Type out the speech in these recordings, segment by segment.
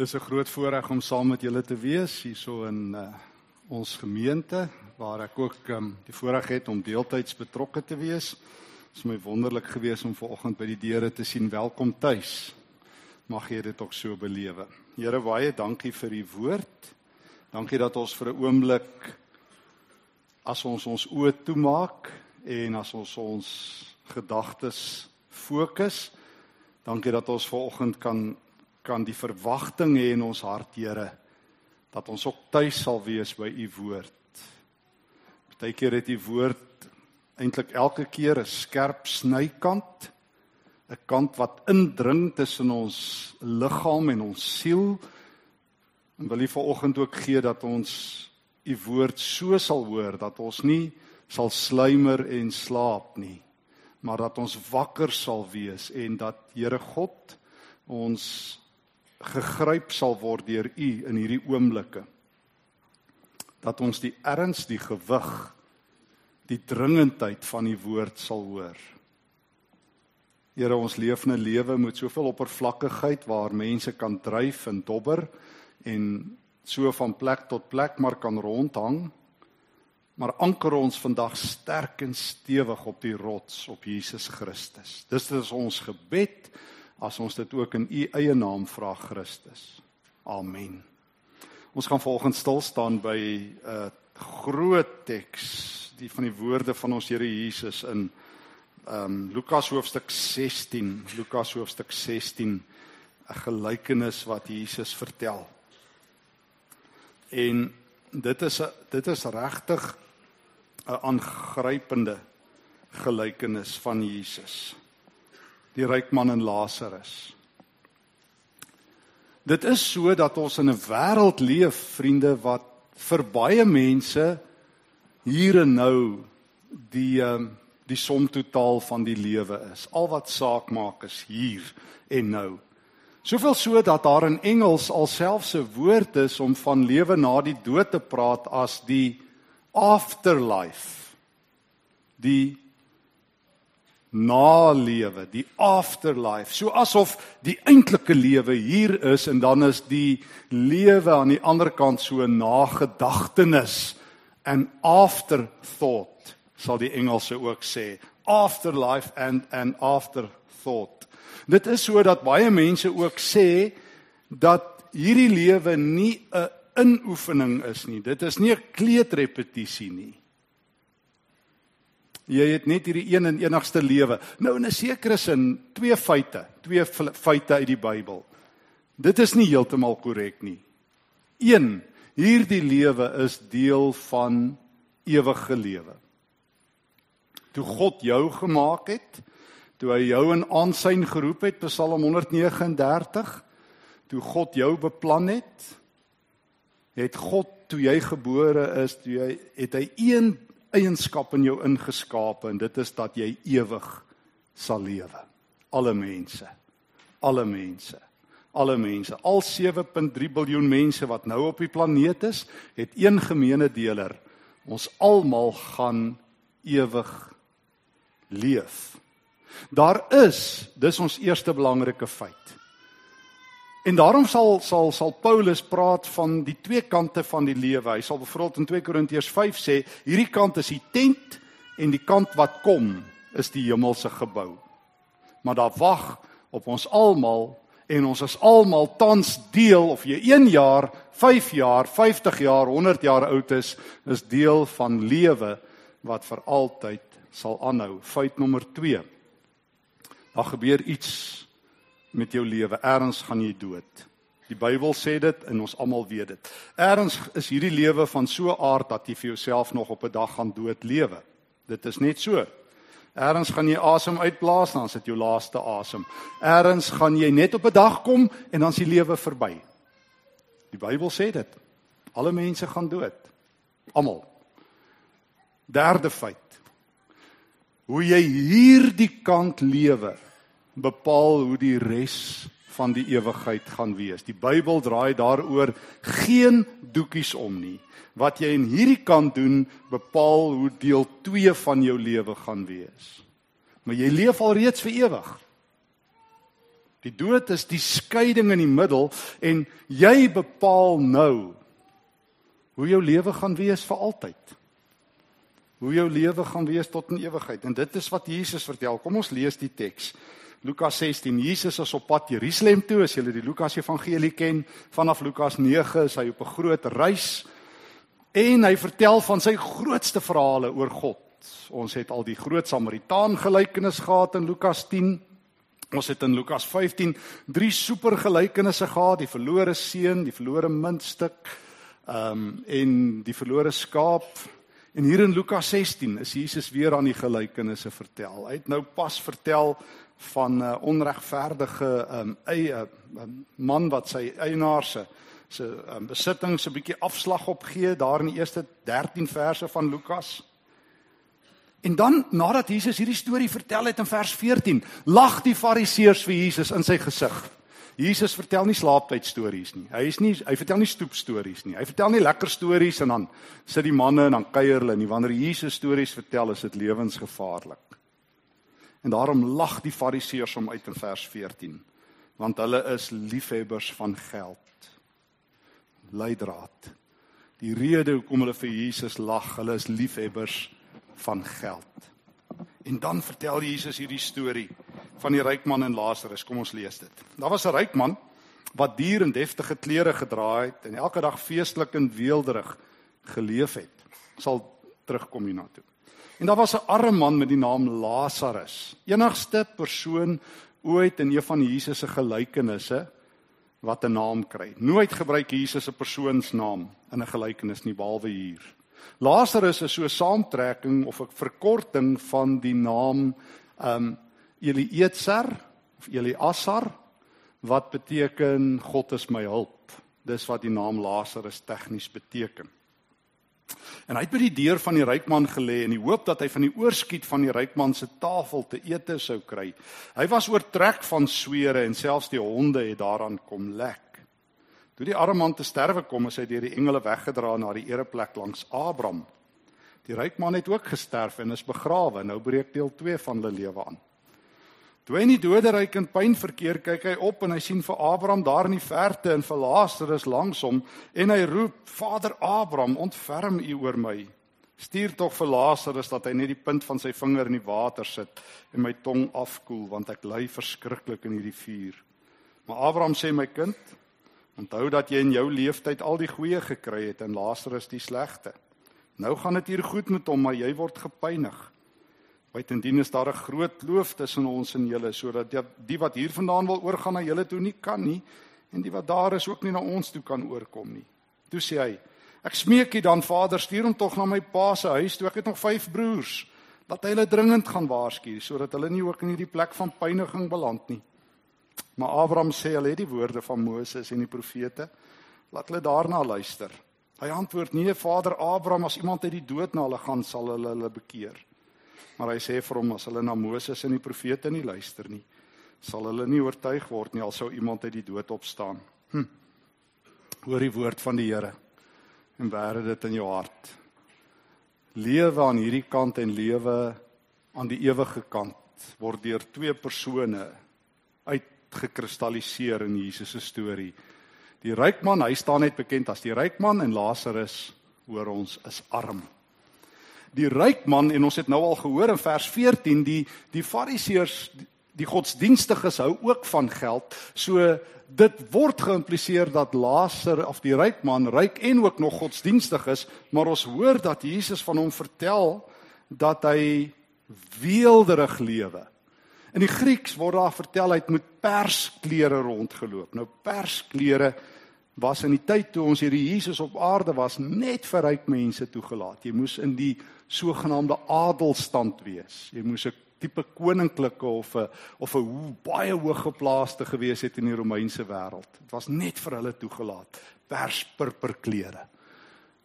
Dis 'n groot voorreg om saam met julle te wees hierso in uh, ons gemeente waar ek ook um, die voorreg het om deeltyds betrokke te wees. Dit is my wonderlik gewees om vanoggend by die deure te sien. Welkom tuis. Mag jy dit ook so belewe. Here baie dankie vir u woord. Dankie dat ons vir 'n oomblik as ons ons oë toemaak en as ons ons gedagtes fokus, dankie dat ons vanoggend kan kan die verwagting hê in ons hart, Here, dat ons ook tuis sal wees by u woord. Partykeer het u woord eintlik elke keer 'n skerp snykant, 'n kant wat indring tussen ons liggaam en ons siel. En wil u vanoggend ook gee dat ons u woord so sal hoor dat ons nie sal sluimer en slaap nie, maar dat ons wakker sal wees en dat Here God ons gegryp sal word deur U in hierdie oomblikke. Dat ons die erns, die gewig, die dringendheid van die woord sal hoor. Here, ons leef 'n lewe met soveel oppervlakkigheid waar mense kan dryf en dobber en so van plek tot plek maar kan rondhang. Maar anker ons vandag sterk en stewig op die rots op Jesus Christus. Dis is ons gebed as ons dit ook in u eie naam vra Christus. Amen. Ons gaan volgens stil staan by 'n uh, groot teks, die van die woorde van ons Here Jesus in ehm um, Lukas hoofstuk 16, Lukas hoofstuk 16, 'n gelykenis wat Jesus vertel. En dit is 'n dit is regtig 'n aangrypende gelykenis van Jesus die ryk man en Lazarus. Dit is so dat ons in 'n wêreld leef, vriende, wat vir baie mense hier en nou die ehm die som totaal van die lewe is. Al wat saak maak is hier en nou. Soveel so dat daar in Engels alselfs 'n woord is om van lewe na die dood te praat as die afterlife. Die na lewe, die afterlife. So asof die eintlike lewe hier is en dan is die lewe aan die ander kant so 'n nagedagtenis and afterthought sal die Engelse ook sê. Afterlife and and afterthought. Dit is so dat baie mense ook sê dat hierdie lewe nie 'n inoefening is nie. Dit is nie 'n kleedrepetisie nie. Jy het net hierdie een en enigste lewe. Nou in 'n sekere sin twee feite, twee feite uit die Bybel. Dit is nie heeltemal korrek nie. 1. Hierdie lewe is deel van ewige lewe. Toe God jou gemaak het, toe hy jou in aansyn geroep het, Psalm 139, toe God jou beplan het, het God toe jy gebore is, toe hy het hy een eienskap in jou ingeskape en dit is dat jy ewig sal lewe. Alle mense. Alle mense. Alle mense. Al 7.3 miljard mense wat nou op die planeet is, het een gemeene deler. Ons almal gaan ewig leef. Daar is, dis ons eerste belangrike feit. En daarom sal sal sal Paulus praat van die twee kante van die lewe. Hy sal byvoorbeeld in 2 Korintiërs 5 sê, hierdie kant is die tent en die kant wat kom is die hemelse gebou. Maar daar wag op ons almal en ons is almal tans deel of jy 1 jaar, 5 jaar, 50 jaar, 100 jaar oud is, is deel van lewe wat vir altyd sal aanhou. Feit nommer 2. Daar gebeur iets met jou lewe. Erns gaan jy dood. Die Bybel sê dit en ons almal weet dit. Erns is hierdie lewe van so 'n aard dat jy vir jouself nog op 'n dag gaan dood lewe. Dit is net so. Erns gaan jy asem uitblaas dan sit jou laaste asem. Erns gaan jy net op 'n dag kom en dan is die lewe verby. Die Bybel sê dit. Alle mense gaan dood. Almal. Derde feit. Hoe jy hierdie kant lewe bepaal hoe die res van die ewigheid gaan wees. Die Bybel draai daaroor geen doekies om nie. Wat jy in hierdie kant doen, bepaal hoe deel 2 van jou lewe gaan wees. Maar jy leef al reeds vir ewig. Die dood is die skeiding in die middel en jy bepaal nou hoe jou lewe gaan wees vir altyd. Hoe jou lewe gaan wees tot in ewigheid. En dit is wat Jesus vertel. Kom ons lees die teks. Lukas 16. Jesus is op pad Jerusalem toe. As julle die Lukas Evangelie ken, vanaf Lukas 9 is hy op 'n groot reis en hy vertel van sy grootste verhale oor God. Ons het al die groot Samaritaan gelykenis gehad in Lukas 10. Ons het in Lukas 15 drie super gelykenisse gehad, die verlore seun, die verlore muntstuk, ehm um, en die verlore skaap. En hier in Lukas 16 is Jesus weer aan die gelykenisse vertel. Hy het nou pas vertel van 'n uh, onregverdige ehm um, eie um, man wat sy eienaar se se um, besittings 'n bietjie afslag opgee daar in die eerste 13 verse van Lukas. En dan nadat Jesus hierdie storie vertel het in vers 14, lag die fariseërs vir Jesus in sy gesig. Jesus vertel nie slaaptyd stories nie. Hy is nie hy vertel nie stoep stories nie. Hy vertel nie lekker stories en dan sit die manne en dan kuier hulle nie. Wanneer Jesus stories vertel, is dit lewensgevaarlik. En daarom lag die fariseërs hom uit in vers 14, want hulle is liefhebbers van geld. Leidraad. Die rede hoekom hulle vir Jesus lag, hulle is liefhebbers van geld. En dan vertel Jesus hierdie storie van die ryk man en Lazarus. Kom ons lees dit. Daar was 'n ryk man wat duur en deftige klere gedra het en elke dag feestelik en weelderig geleef het. Sal terugkom hiernatoe. En daar was 'n arme man met die naam Lazarus. Enigste persoon ooit in een van Jesus se gelykenisse wat 'n naam kry. Nooit gebruik Jesus 'n persoonsnaam in 'n gelykenis nie behalwe hier. Lazarus is so 'n saamtrekking of 'n verkorting van die naam um Eliezer of Eliasar wat beteken God is my hulp. Dis wat die naam Lazarus tegnies beteken. En hy het by die deur van die ryk man gelê in die hoop dat hy van die oorskiet van die ryk man se tafel te ete sou kry. Hy was oortrek van swere en selfs die honde het daaraan kom lek. Toe die arme man te sterwe kom, is hy deur die engele weggedra na die ereplek langs Abraham. Die ryk man het ook gesterf en is begrawe. Nou breek deel 2 van hulle lewe aan. Toe hy in die doderyk in pyn verkeer, kyk hy op en hy sien vir Abraham daar in die verte en vir Lazarus langs hom en hy roep: "Vader Abraham, ontferm U oor my. Stuur tog vir Lazarus dat hy net die punt van sy vinger in die water sit en my tong afkoel, want ek ly verskriklik in hierdie vuur." Maar Abraham sê: "My kind, Onthou dat jy in jou lewenstyd al die goeie gekry het en Lazarus die slegte. Nou gaan dit hier goed met hom, maar jy word gepynig. Buitendien is daar 'n groot kloof tussen ons en julle sodat die wat hier vandaan wil oorgaan na julle toe nie kan nie en die wat daar is ook nie na ons toe kan oorkom nie. Toe sê hy: Ek smeek U dan Vader, stuur hom tog na my pa se huis toe. Ek het nog 5 broers. Laat hy hulle dringend gaan waarsku sodat hulle nie ook in hierdie plek van pyniging beland nie. Maar Abraham sê hulle het die woorde van Moses en die profete. Laat hulle daarna luister. Hy antwoord: "Nee, Vader Abraham, as iemand uit die dood na hulle gaan, sal hulle hulle bekeer." Maar hy sê vir hom: "As hulle na Moses en die profete nie luister nie, sal hulle nie oortuig word nie al sou iemand uit die dood opstaan." Hm. Hoor die woord van die Here en bære dit in jou hart. Lewe aan hierdie kant en lewe aan die ewige kant word deur twee persone uit gekristalliseer in Jesus se storie. Die ryk man, hy staan net bekend as die ryk man en Lazarus hoor ons is arm. Die ryk man en ons het nou al gehoor in vers 14 die die fariseërs die godsdienstiges hou ook van geld. So dit word geïmpliseer dat Lazarus of die ryk man ryk en ook nog godsdienstig is, maar ons hoor dat Jesus van hom vertel dat hy weelderig lewe. In die Grieks word daar vertel hy het met persklere rondgeloop. Nou persklere was in die tyd toe ons hierdie Jesus op aarde was net vir ryk mense toegelaat. Jy moes in die sogenaamde adelstand wees. Jy moes 'n tipe koninklike of 'n of 'n baie hooggeplaaste gewees het in die Romeinse wêreld. Dit was net vir hulle toegelaat. Perspurperklere.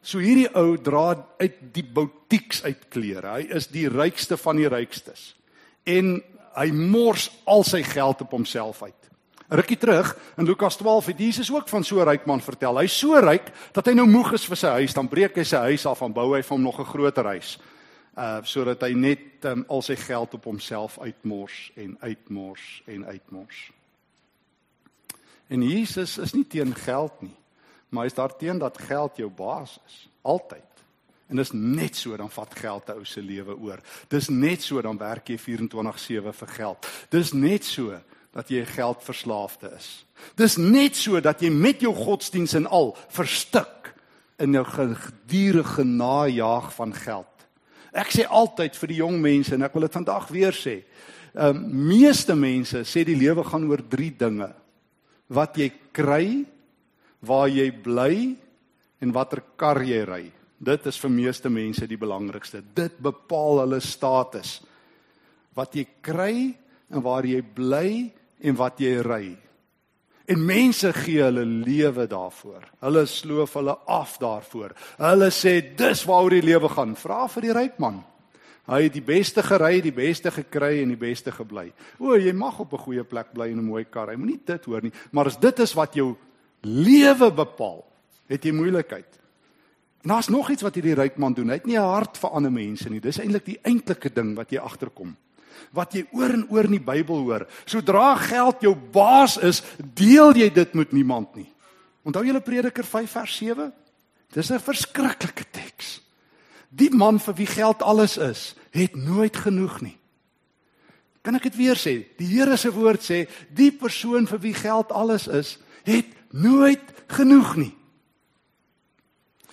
So hierdie ou dra uit die boutiques uit klere. Hy is die rykste van die rykstes. En hy mors al sy geld op homself uit. Rukkie terug in Lukas 12 het Jesus ook van so 'n ryk man vertel. Hy's so ryk dat hy nou moeg is vir sy huis, dan breek hy sy huis af en bou hy vir hom nog 'n groter huis. Uh sodat hy net um, al sy geld op homself uitmors en uitmors en uitmors. En Jesus is nie teen geld nie, maar hy is daarteen dat geld jou baas is, altyd. En dis net so dan vat geld 'n ou se lewe oor. Dis net so dan werk jy 24/7 vir geld. Dis net so dat jy geldverslaafde is. Dis net so dat jy met jou godsdiens en al verstik in jou gedurende najaag van geld. Ek sê altyd vir die jong mense en ek wil dit vandag weer sê. Ehm um, meeste mense sê die lewe gaan oor 3 dinge. Wat jy kry, waar jy bly en watter kar jy ry. Dit is vir meeste mense die belangrikste. Dit bepaal hulle status. Wat jy kry en waar jy bly en wat jy ry. En mense gee hulle lewe daarvoor. Hulle sloof hulle af daarvoor. Hulle sê dis waaroor die lewe gaan. Vra vir die ryk man. Hy het die beste gery, die beste gekry en die beste gebly. O, jy mag op 'n goeie plek bly en 'n mooi kar hê. Moenie dit hoor nie, maar as dit is wat jou lewe bepaal, het jy moeilikheid. En daar's nog iets wat hierdie ryk man doen. Hy het nie 'n hart vir ander mense nie. Dis eintlik die eintlike ding wat jy agterkom. Wat jy oor en oor in die Bybel hoor. Sodra geld jou baas is, deel jy dit met niemand nie. Onthou julle Prediker 5 vers 7? Dis 'n verskriklike teks. Die man vir wie geld alles is, het nooit genoeg nie. Kan ek dit weer sê? Die Here se woord sê, die persoon vir wie geld alles is, het nooit genoeg nie.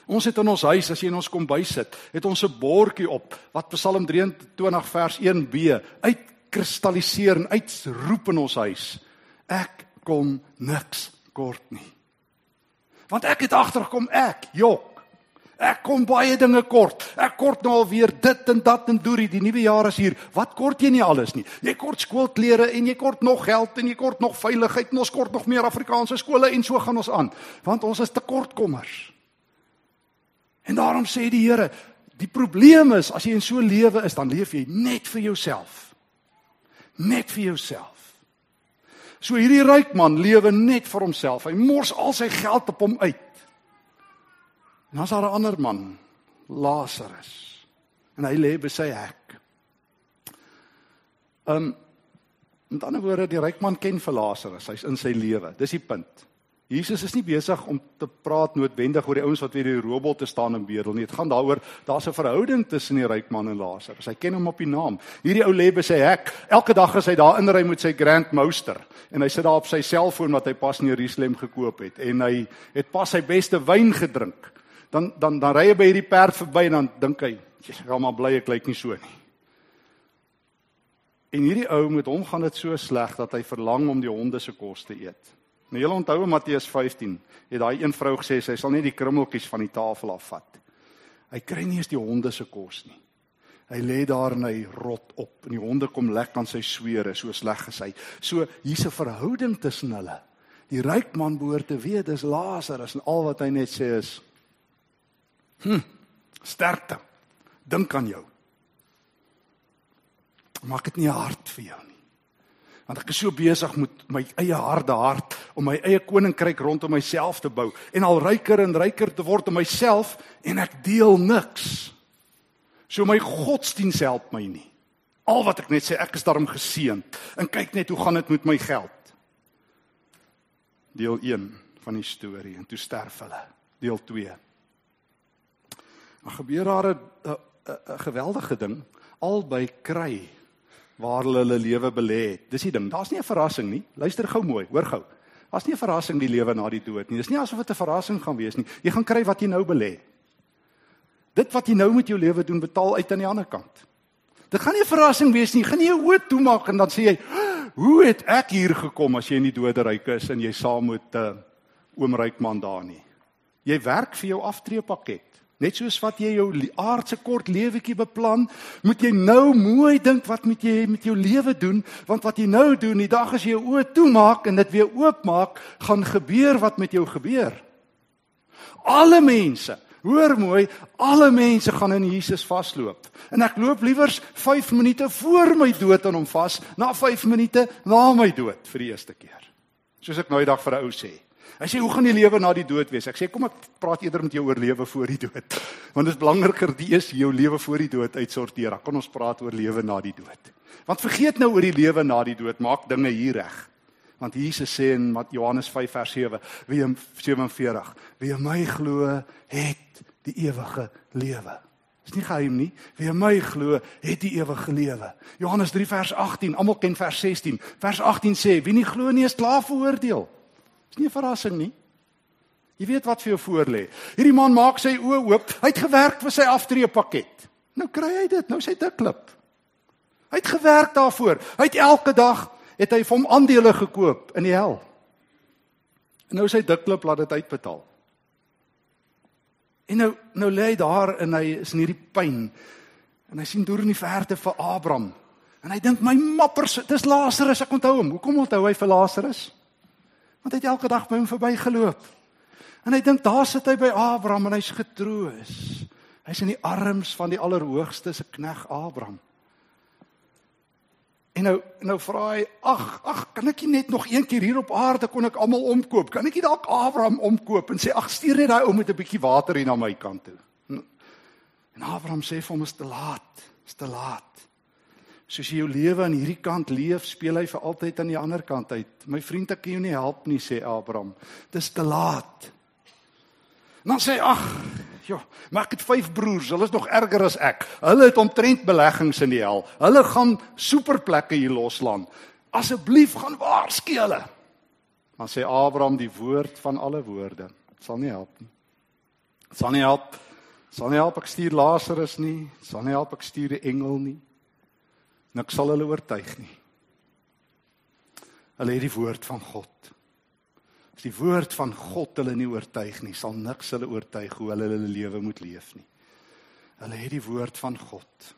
Ons het in ons huis as jy in ons kombuis sit, het ons 'n bordjie op wat Psalm 23 vers 1b uitkristalliseer en uitroep in ons huis. Ek kom niks kort nie. Want ek het agtergekom ek, jok. Ek kom baie dinge kort. Ek kort nou alweer dit en dat en doorie. Die nuwe jaar is hier. Wat kort jy nie alles nie. Jy kort skoolklere en jy kort nog geld en jy kort nog veiligheid en ons kort nog meer Afrikaanse skole en so gaan ons aan. Want ons is tekortkommers. En daarom sê die Here, die probleem is as jy in so 'n lewe is, dan leef jy net vir jouself. Net vir jouself. So hierdie ryk man lewe net vir homself. Hy mors al sy geld op hom uit. En dan's daar 'n ander man, Lazarus. En hy lê by sy hek. Um met ander woorde, die ryk man ken vir Lazarus. Hy's in sy lewe. Dis die punt. Jesus is nie besig om te praat noodwendig oor die ouens wat weer die robot te staan en bedel nie. Dit gaan daaroor daar's 'n verhouding tussen die ryk man en Lazarus. Hy ken hom op die naam. Hierdie ou lê by sy hek. Elke dag as hy daar inry met sy Grand Moster en hy sit daar op sy selfoon wat hy pas in Jerusalem gekoop het en hy het pas sy beste wyn gedrink. Dan dan dan ry hy by hierdie perd verby en dan dink hy, "Jesus, gaan maar bly ek lyk nie so nie." En hierdie ou met hom gaan dit so sleg dat hy verlang om die honde se kos te eet. Nou julle onthou in Matteus 15, het daai een vrou gesê sy sal net die krummeltjies van die tafel afvat. Hy kry nie eens die honde se kos nie. Hy lê daar en hy rot op en die honde kom lek aan sy swere so sleg gesê. So hier's 'n verhouding tussen hulle. Die ryk man behoort te weet dis Lazarus en al wat hy net sê is hm sterkte. Dink aan jou. Maak dit nie hard vir jou nie want ek is so besig met my eie harde hart om my eie koninkryk rondom myself te bou en al ryker en ryker te word om myself en ek deel niks. So my godsdiens help my nie. Al wat ek net sê, ek is daarom geseënd. En kyk net hoe gaan dit met my geld. Deel 1 van die storie en toe sterf hulle. Deel 2. Maar gebeur daar 'n 'n geweldige ding albei kry waar hulle hulle lewe belê het. Dis die ding. Daar's nie 'n verrassing nie. Luister gou mooi, hoor gou. Daar's nie 'n verrassing die lewe na die dood nie. Dis nie asof dit 'n verrassing gaan wees nie. Jy gaan kry wat jy nou belê. Dit wat jy nou met jou lewe doen, betaal uit aan die ander kant. Dit gaan nie 'n verrassing wees nie. Gaan nie jou oë toemaak en dan sê jy, "Hoe het ek hier gekom as jy in die doderyk is en jy saam met 'n uh, oom Rykman daar nie?" Jy werk vir jou aftreepakket. Net soos wat jy jou aardse kort lewetjie beplan, moet jy nou mooi dink wat moet jy met jou lewe doen, want wat jy nou doen, die dag as jy jou oë toemaak en dit weer oopmaak, gaan gebeur wat met jou gebeur. Alle mense, hoor mooi, alle mense gaan in Jesus vasloop. En ek loop liewers 5 minute voor my dood aan hom vas, na 5 minute na my dood vir die eerste keer. Soos ek nou die dag vir 'n ou sê. Hy sê hoe gaan die lewe na die dood wees? Ek sê kom ek praat eerder met jou oor lewe voor die dood. Want dit is belangriker die is jou lewe voor die dood uitsorteer. Dan kan ons praat oor lewe na die dood. Want vergeet nou oor die lewe na die dood, maak dinge hier reg. Want Jesus sê in Johannes 5 vers 7, wie 47, wie my glo, het die ewige lewe. Dis nie geheim nie. Wie in my glo, het die ewige lewe. Johannes 3 vers 18, almal ken vers 16. Vers 18 sê, wie nie glo nie is klaar veroordeel. Dis nie 'n verrassing nie. Jy weet wat vir jou voorlê. Hierdie man maak sy oë oop. Hy het gewerk vir sy aftreepakket. Nou kry hy dit. Nou sy dik klip. Hy het gewerk daarvoor. Hy het elke dag het hy vir hom aandele gekoop in die hel. En nou sy dik klip laat dit uitbetaal. En nou nou lê hy daar en hy is in hierdie pyn. En hy sien deur in die verte vir Abraham. En hy dink my mappers, dis Lazarus, ek onthou hom. Hoekom onthou hy vir Lazarus? Want hy het elke dag by hom verbygeloop. En hy dink daar sit hy by Abraham en hy's getroos. Hy's in die arms van die Allerhoogste se knegg Abraham. En nou nou vra hy, ag, ag, kan ek net nog een keer hier op aarde kon ek almal omkoop? Kan ek nie dalk Abraham omkoop en sê ag, stuur net daai ou met 'n bietjie water hier na my kant toe? En Abraham sê vir hom is te laat, is te laat. Soos jy jou lewe aan hierdie kant leef, speel hy vir altyd aan die ander kant uit. My vriend, ek kan jou nie help nie, sê Abraham. Dis te laat. En dan sê ag, Ja, maar ek het vyf broers, hulle is nog erger as ek. Hulle het omtrent beleggings in die hel. Hulle gaan superplekke hier loslaan. Asseblief gaan waarsku hulle. Dan sê Abraham die woord van alle woorde. Dit sal nie help nie. Dit sal nie help. Sal nie help ek stuur Lazarus nie. Sal nie help ek stuur 'n engel nie. Niks sal hulle oortuig nie. Hulle het die woord van God. As die woord van God hulle nie oortuig nie, sal niks hulle oortuig hoe hulle hulle lewe moet leef nie. Hulle het die woord van God.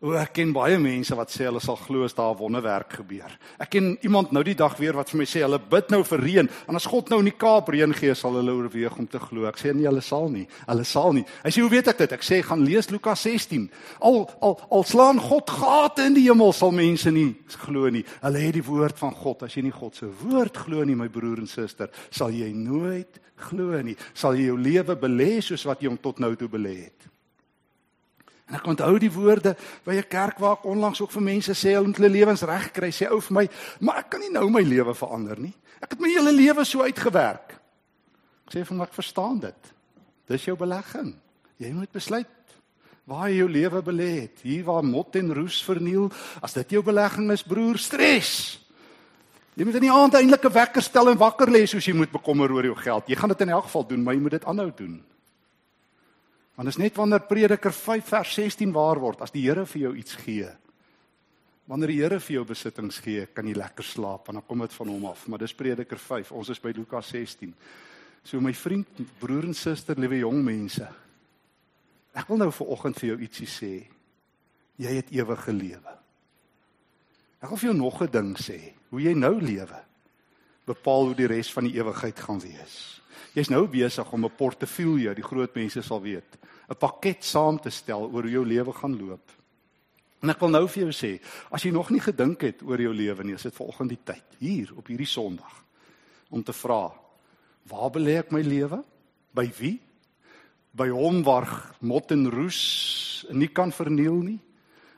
O, ek ken baie mense wat sê hulle sal glo as daar 'n wonderwerk gebeur. Ek ken iemand nou die dag weer wat vir my sê hulle bid nou vir reën en as God nou in die Kaap reën gee, sal hulle oorweeg om te glo. Ek sê nee, hulle sal nie. Hulle sal nie. Hy sê hoe weet ek dit? Ek sê gaan lees Lukas 16. Al al al slaan God gate in die hemel sal mense nie glo nie. Hulle het die woord van God. As jy nie God se woord glo nie, my broer en suster, sal jy nooit glo nie. Sal jy jou lewe belê soos wat jy hom tot nou toe belê het. En ek onthou die woorde by 'n kerk waar ek onlangs ook vir mense sê hulle moet hulle lewens regkry. Sê ou vir my, maar ek kan nie nou my lewe verander nie. Ek het my hele lewe so uitgewerk. Ek sê vir hom ek verstaan dit. Dis jou belegging. Jy moet besluit waar jy jou lewe belê het. Hier waar mot en roes verniel, as dit jou belegging is, broer, stres. Jy moet in die aand eintlik 'n wekker stel en wakker lê soos jy moet bekommer oor jou geld. Jy gaan dit in elk geval doen, maar jy moet dit aanhou doen. Want dit is net wanneer Prediker 5 vers 16 waar word as die Here vir jou iets gee. Wanneer die Here vir jou besittings gee, kan jy lekker slaap want dan kom dit van hom af. Maar dis Prediker 5. Ons is by Lukas 16. So my vriend, broer en suster, liewe jong mense. Ek wil nou vir oggend vir jou ietsie sê. Jy het ewige lewe. Ek wil vir jou nog 'n ding sê. Hoe jy nou lewe bepaal hoe die res van die ewigheid gaan wees. Jy's nou besig om 'n portefeulje, die groot mense sal weet, 'n pakket saam te stel oor hoe jou lewe gaan loop. En ek wil nou vir jou sê, as jy nog nie gedink het oor jou lewe nie, is dit vanoggend die tyd hier op hierdie Sondag om te vra: Waar belê ek my lewe? By wie? By hom waar mot en roes nie kan verniel nie?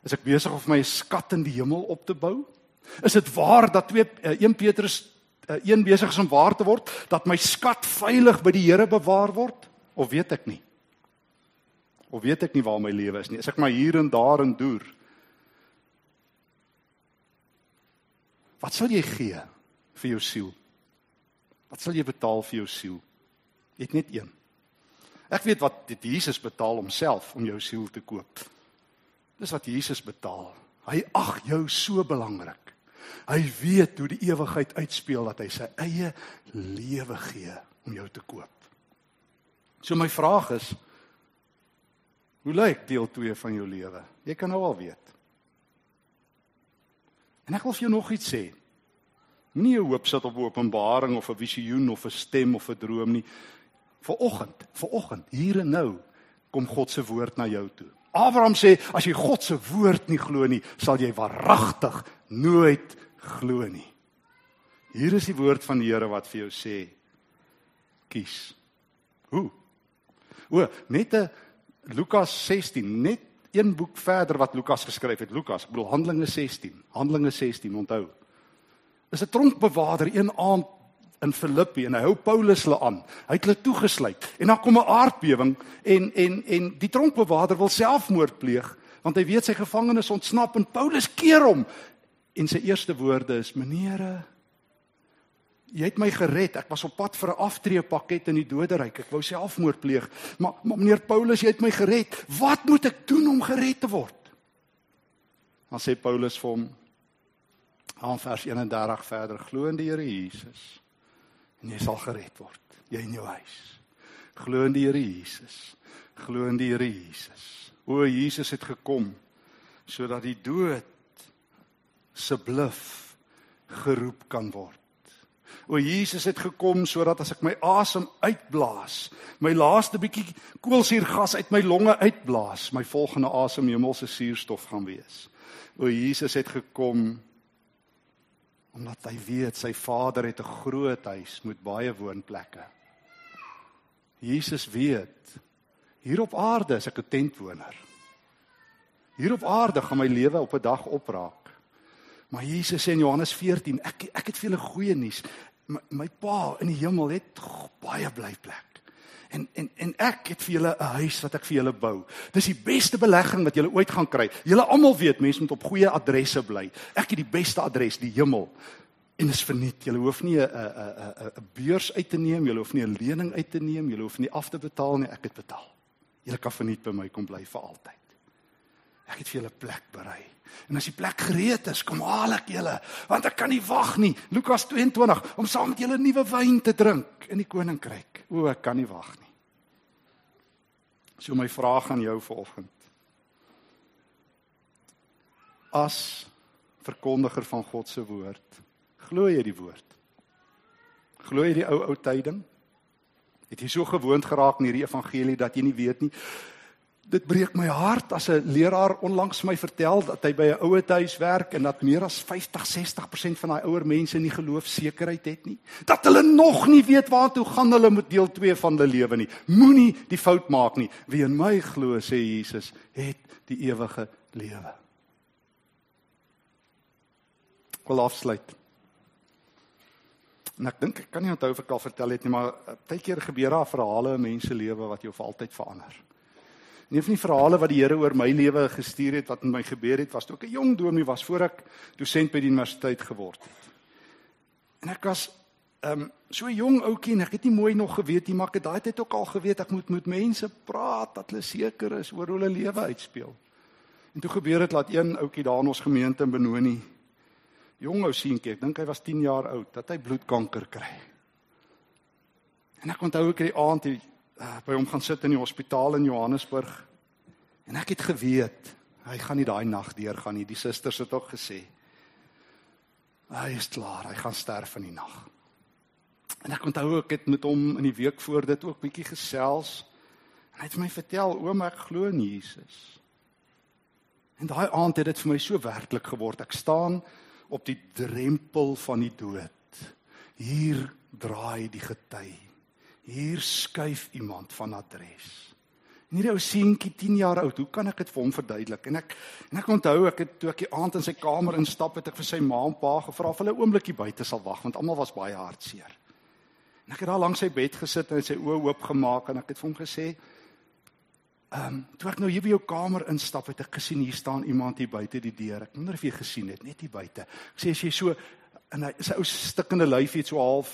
Is ek besig om my skat in die hemel op te bou? Is dit waar dat 2 1 eh, Petrus een besig is om waar te word dat my skat veilig by die Here bewaar word of weet ek nie? Of weet ek nie waar my lewe is nie. Is ek maar hier en daar en deur. Wat sal jy gee vir jou siel? Wat sal jy betaal vir jou siel? Jy het net een. Ek weet wat dit Jesus betaal homself om jou siel te koop. Dis wat Jesus betaal. Hy ag jou so belangrik. Hy weet hoe die ewigheid uitspeel dat hy sy eie lewe gee om jou te koop. So my vraag is, Hoe lyk deel 2 van jou lewe? Jy kan nou al weet. En ek wil vir jou nog iets sê. Moenie jou hoop sit op 'n openbaring of 'n visioen of 'n stem of 'n droom nie. Viroggend, viroggend, hier en nou kom God se woord na jou toe. Abraham sê as jy God se woord nie glo nie, sal jy waaragtig nooit glo nie. Hier is die woord van die Here wat vir jou sê: Kies. Hoe? O, net 'n Lukas 16, net een boek verder wat Lukas geskryf het, Lukas, ek bedoel Handelinge 16, Handelinge 16, onthou. is 'n tronkbewaarder een aand in Filippi en hy hou Paulus hulle aan. Hy het hulle toegesluit en dan kom 'n aardbewing en en en die tronkbewaarder wil selfmoord pleeg want hy weet sy gevangenes ontsnap en Paulus keer hom en sy eerste woorde is: "Meneere, jy het my gered. Ek was op pad vir 'n aftreepakket in die doderyk. Ek wou selfmoord pleeg. Maar, maar meneer Paulus, jy het my gered. Wat moet ek doen om gered te word?" Dan sê Paulus vir hom aan vers 31 verder: "Glo in die Here Jesus." En jy sal gered word, jy en jou huis. Glo in die Here Jesus. Glo in die Here Jesus. O Jesus het gekom sodat die dood se bluf geroep kan word. O Jesus het gekom sodat as ek my asem uitblaas, my laaste bietjie koolsuurgas uit my longe uitblaas, my volgende asem hemelse suurstof gaan wees. O Jesus het gekom omdat hy weet sy Vader het 'n groot huis met baie woonplekke. Jesus weet hier op aarde is ek 'n tentwoner. Hier op aarde gaan my lewe op 'n dag opraak. Maar Jesus sê in Johannes 14, ek ek het vir julle goeie nuus. My, my Pa in die hemel het baie blyplek. En en en ek het vir julle 'n huis wat ek vir julle bou. Dis die beste belegging wat julle ooit gaan kry. Julle almal weet mense moet op goeie adresse bly. Ek het die beste adres, die hemel. En is verniet. Julle hoef nie 'n 'n 'n 'n beurs uit te neem, julle hoef nie 'n lening uit te neem, julle hoef nie af te betaal nie, ek het betaal. Julle kan verniet by my kom bly vir altyd. Ek het vir julle plek berei. En as die plek gereed is, kom haal ek julle, want ek kan nie wag nie. Lukas 22 om saam met julle nuwe wyn te drink in die koninkryk. O, ek kan nie wag nie. So my vraag aan jou vanoggend. As verkondiger van God se woord, glo jy die woord? Glo jy die ou ou tyding? Het jy so gewoond geraak aan hierdie evangelie dat jy nie weet nie? Dit breek my hart as 'n leraar onlangs my vertel dat hy by 'n ouer huis werk en dat meer as 50-60% van daai ouer mense nie geloofsekerheid het nie. Dat hulle nog nie weet waartoe gaan hulle met deel 2 van hulle lewe nie. Moenie die fout maak nie. Wie in my glo, sê Jesus, het die ewige lewe. Ek wil afsluit. En ek dink ek kan nie onthou of ek al vertel het nie, maar baie keer gebeur daar verhale in mense lewe wat jou vir altyd verander. Een van die verhale wat die Here oor my lewe gestuur het wat met my gebeur het, was toe ek 'n jong dominee was voor ek dosent by die universiteit geword het. En ek was ehm um, so jong ouetjie en ek het nie mooi nog geweet nie, maar ek het daai tyd ook al geweet ek moet met mense praat dat hulle seker is oor hoe hulle lewe uitspeel. En toe gebeur dit dat een ouetjie daar in ons gemeente in Benoni jong ou seentjie, ek dink hy was 10 jaar oud, dat hy bloedkanker kry. En ek onthou ek die aand uh, by hom gaan sit in die hospitaal in Johannesburg. En ek het geweet hy gaan nie daai nag deurgaan nie. Die susters het ook gesê hy is klaar, hy gaan sterf in die nag. En ek onthou ek het met hom in die week voor dit ook bietjie gesels. En hy het my vertel, oom, ek glo in Jesus. En daai aand het dit vir my so werklik geword. Ek staan op die drempel van die dood. Hier draai die gety hier skuif iemand van adres. En hierdie ou seentjie 10 jaar oud, hoe kan ek dit vir hom verduidelik? En ek en ek onthou ek het toe ek die aand in sy kamer instap het ek vir sy ma en pa gevra of hulle 'n oombliekie buite sal wag want almal was baie hartseer. En ek het daar langs sy bed gesit en sy oë oop gemaak en ek het vir hom gesê Ehm, um, toe ek nou hier by jou kamer instap, het ek gesien hier staan iemand hier buite die deur. Ek wonder of jy gesien het, net hier buite. Ek sê as jy so en hy is ou stikkende lyfie het so half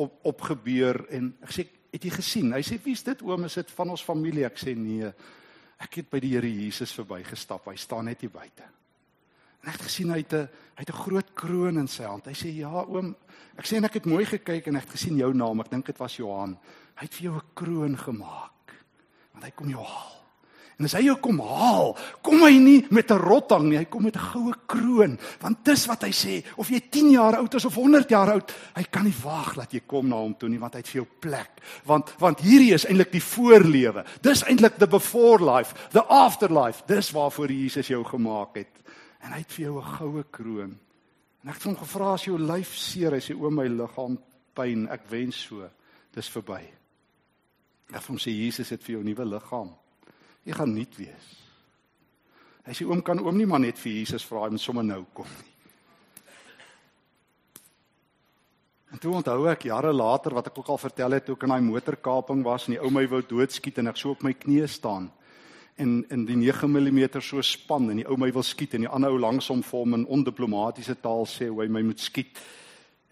op opgebeur en ek sê het jy gesien? Hy sê wie's dit oom? Is dit van ons familie? Ek sê nee. Ek het by die Here Jesus verbygestap. Hy staan net hier buite. En ek het gesien hy het 'n hy het 'n groot kroon in sy hand. Hy sê ja oom. Ek sê en ek het mooi gekyk en ek het gesien jou naam. Ek dink dit was Johan. Hy het vir jou 'n kroon gemaak. Want hy kom jou haal. En as hy jou kom haal, kom hy nie met 'n rotting nie, hy kom met 'n goue kroon, want dis wat hy sê, of jy 10 jaar oud is of 100 jaar oud, hy kan nie wag dat jy kom na hom toe nie, want hy het vir jou plek. Want want hierdie is eintlik die voorlewe. Dis eintlik the before life, the afterlife. Dis waarvoor Jesus jou gemaak het. En hy het vir jou 'n goue kroon. En ek het hom gevra as jou lyf seer, hy sê o my liggaam pyn, ek wens so. Dis verby. Ek het hom sê Jesus het vir jou 'n nuwe liggaam Jy gaan nuut wees. Hy sê oom kan oom nie maar net vir Jesus vra en sommer nou kom nie. toe onthou ek jare later wat ek ook al vertel het toe ek in daai motorkaping was en die ou my wou doodskiet en ek so op my knieë staan en in die 9 mm so span en die ou my wil skiet en die ander ou langs hom vir hom in ondiplomatiese taal sê hoe hy my moet skiet.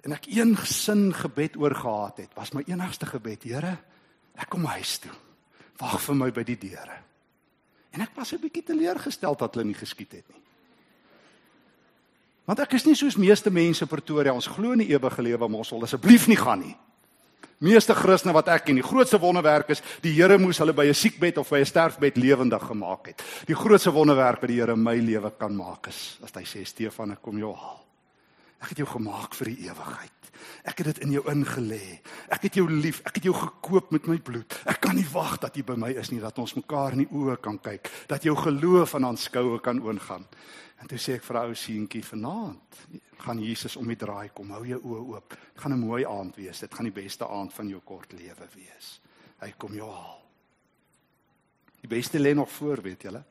En ek een gesin gebed oor gehad het, was my enigste gebed, Here, ek kom huis toe. Wag vir my by die deure. En ek was 'n bietjie teleurgestel dat hulle nie geskiet het nie. Want ek is nie soos meeste mense Pretoria, ons glo in die ewige lewe, maar ons wil asseblief nie gaan nie. Meeste Christene wat ek ken, die grootste wonderwerk is die Here moes hulle by 'n siekbed of by 'n sterfbed lewendig gemaak het. Die grootste wonderwerk wat die Here in my lewe kan maak is as hy sê Stefan, ek kom jou haal. Ek het jou gemaak vir die ewigheid. Ek het dit in jou ingelê. Ek het jou lief. Ek het jou gekoop met my bloed. Ek kan nie wag dat jy by my is nie, dat ons mekaar in die oë kan kyk, dat jou geloof aan aanskoue kan oongaan. En toe sê ek vir ou seentjie vanaand, gaan Jesus om die draai kom. Hou jou oë oop. Dit gaan 'n mooi aand wees. Dit gaan die beste aand van jou kort lewe wees. Hy kom jou haal. Die beste lê nog voor, weet julle.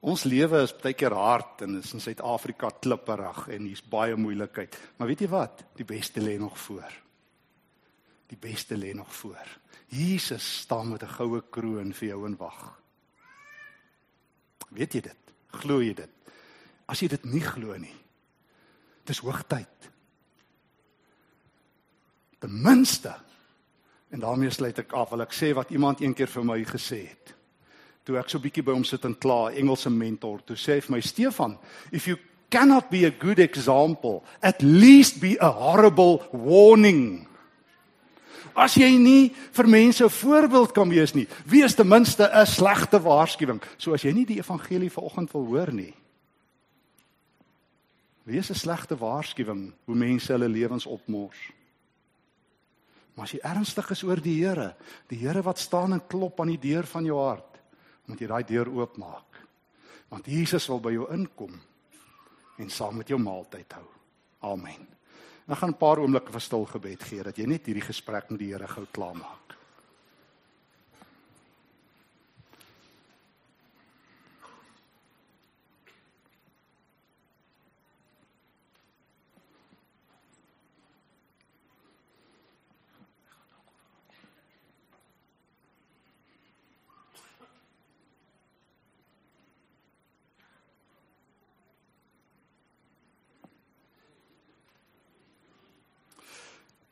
Ons lewe is baie keer hard en is in Suid-Afrika klipperig en hier's baie moeilikheid. Maar weet jy wat? Die beste lê nog voor. Die beste lê nog voor. Jesus staan met 'n goue kroon vir jou en wag. Weet jy dit? Glo jy dit? As jy dit nie glo nie, dis hoogtyd. Ten minste en daarmee sluit ek af, wil ek sê wat iemand eendag vir my gesê het. Toe ek so bietjie by hom sit en kla, Engelse mentor, toe sê hy vir my Stefan, if you cannot be a good example, at least be a horrible warning. As jy nie vir mense 'n voorbeeld kan wees nie, wees ten minste 'n slegte waarskuwing. So as jy nie die evangelie vanoggend wil hoor nie, wees 'n slegte waarskuwing hoe mense hulle lewens opmors. Maar as jy ernstig is oor die Here, die Here wat staan en klop aan die deur van jou hart, moet jy daai deur oopmaak. Want Jesus wil by jou inkom en saam met jou maaltyd hou. Amen. Ek gaan 'n paar oomblikke vir stil gebed gee dat jy net hierdie gesprek met die Here gou klaarmaak.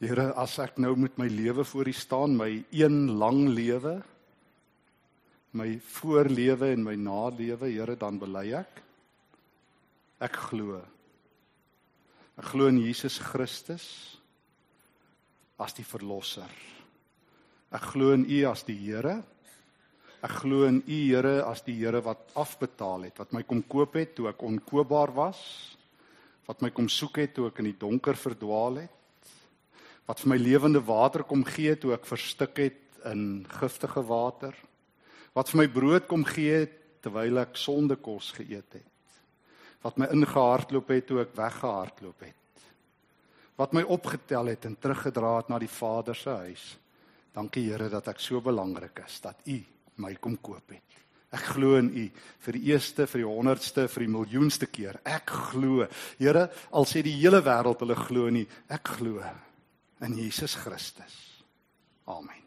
Here, as ek nou met my lewe voor U staan, my een lang lewe, my voorlewe en my nalewe, Here, dan bely ek ek glo. Ek glo in Jesus Christus as die verlosser. Ek glo in U as die Here. Ek glo in U Here as die Here wat afbetaal het, wat my kom koop het toe ek onkoopbaar was, wat my kom soek het toe ek in die donker verdwaal het wat vir my lewende water kom gee toe ek verstik het in giftige water. Wat vir my brood kom gee terwyl ek sondekos geëet het. Wat my ingehardloop het toe ek weggehardloop het. Wat my opgetel het en teruggedra het na die Vader se huis. Dankie Here dat ek so belangrik is dat u my kom koop het. Ek glo in U vir die eerste, vir die honderdste, vir die miljoenste keer. Ek glo. Here, al sê die hele wêreld hulle glo nie, ek glo in Jesus Christus. Amen.